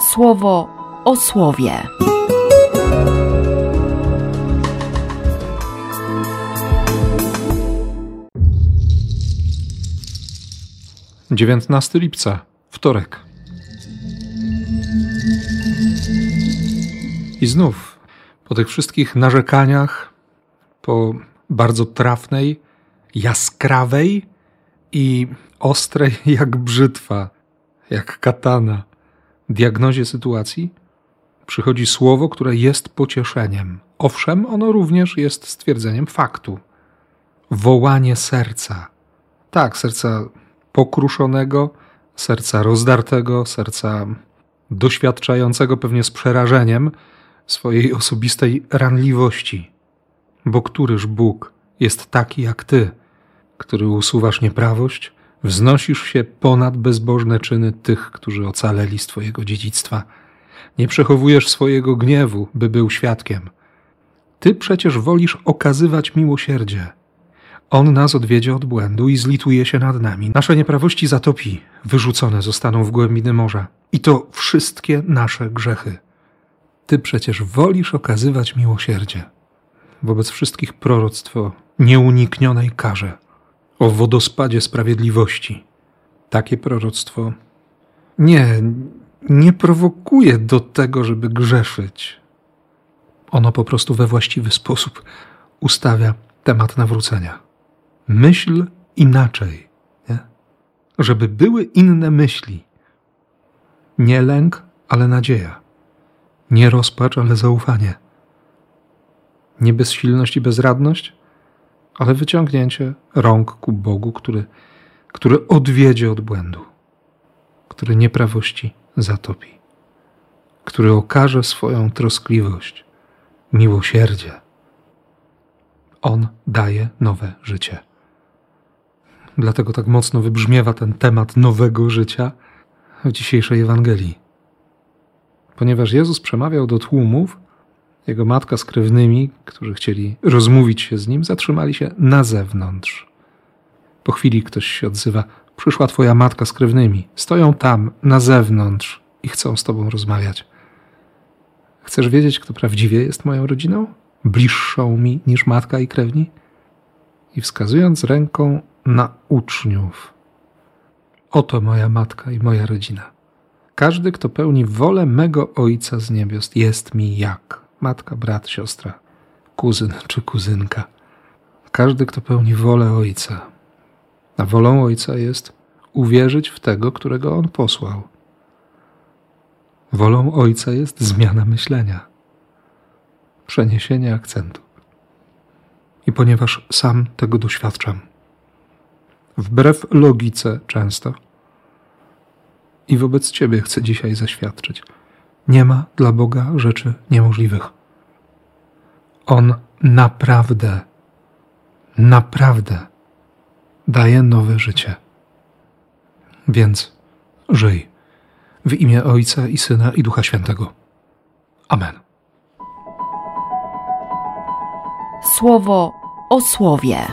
słowo o słowie. Dziewiętnasty lipca, wtorek. I znów, po tych wszystkich narzekaniach, po bardzo trafnej, jaskrawej i ostrej jak brzytwa, jak katana diagnozie sytuacji, przychodzi słowo, które jest pocieszeniem. Owszem, ono również jest stwierdzeniem faktu. Wołanie serca. Tak, serca pokruszonego, serca rozdartego, serca doświadczającego pewnie z przerażeniem swojej osobistej ranliwości. Bo któryż Bóg jest taki jak ty, który usuwasz nieprawość, wznosisz się ponad bezbożne czyny tych, którzy ocaleli z twojego dziedzictwa. Nie przechowujesz swojego gniewu, by był świadkiem. Ty przecież wolisz okazywać miłosierdzie. On nas odwiedzie od błędu i zlituje się nad nami. Nasze nieprawości zatopi, wyrzucone zostaną w głębiny morza. I to wszystkie nasze grzechy. Ty przecież wolisz okazywać miłosierdzie. Wobec wszystkich proroctw o nieuniknionej karze, o wodospadzie sprawiedliwości. Takie proroctwo nie, nie prowokuje do tego, żeby grzeszyć. Ono po prostu we właściwy sposób ustawia temat nawrócenia. Myśl inaczej, nie? żeby były inne myśli. Nie lęk, ale nadzieja. Nie rozpacz, ale zaufanie. Nie bezsilność i bezradność, ale wyciągnięcie rąk ku Bogu, który, który odwiedzie od błędu, który nieprawości zatopi, który okaże swoją troskliwość, miłosierdzie. On daje nowe życie. Dlatego tak mocno wybrzmiewa ten temat nowego życia w dzisiejszej Ewangelii. Ponieważ Jezus przemawiał do tłumów, jego matka z krewnymi, którzy chcieli rozmówić się z nim, zatrzymali się na zewnątrz. Po chwili ktoś się odzywa: Przyszła twoja matka z krewnymi, stoją tam, na zewnątrz i chcą z tobą rozmawiać. Chcesz wiedzieć, kto prawdziwie jest moją rodziną? Bliższą mi niż matka i krewni? I wskazując ręką na uczniów: Oto moja matka i moja rodzina. Każdy, kto pełni wolę mego Ojca z niebios, jest mi jak matka, brat, siostra, kuzyn czy kuzynka. Każdy, kto pełni wolę Ojca. A wolą Ojca jest uwierzyć w tego, którego On posłał. Wolą Ojca jest zmiana myślenia, przeniesienie akcentu. I ponieważ sam tego doświadczam, wbrew logice często, i wobec Ciebie chcę dzisiaj zaświadczyć – nie ma dla Boga rzeczy niemożliwych. On naprawdę, naprawdę daje nowe życie. Więc żyj w imię Ojca i Syna i Ducha Świętego. Amen. Słowo o słowie.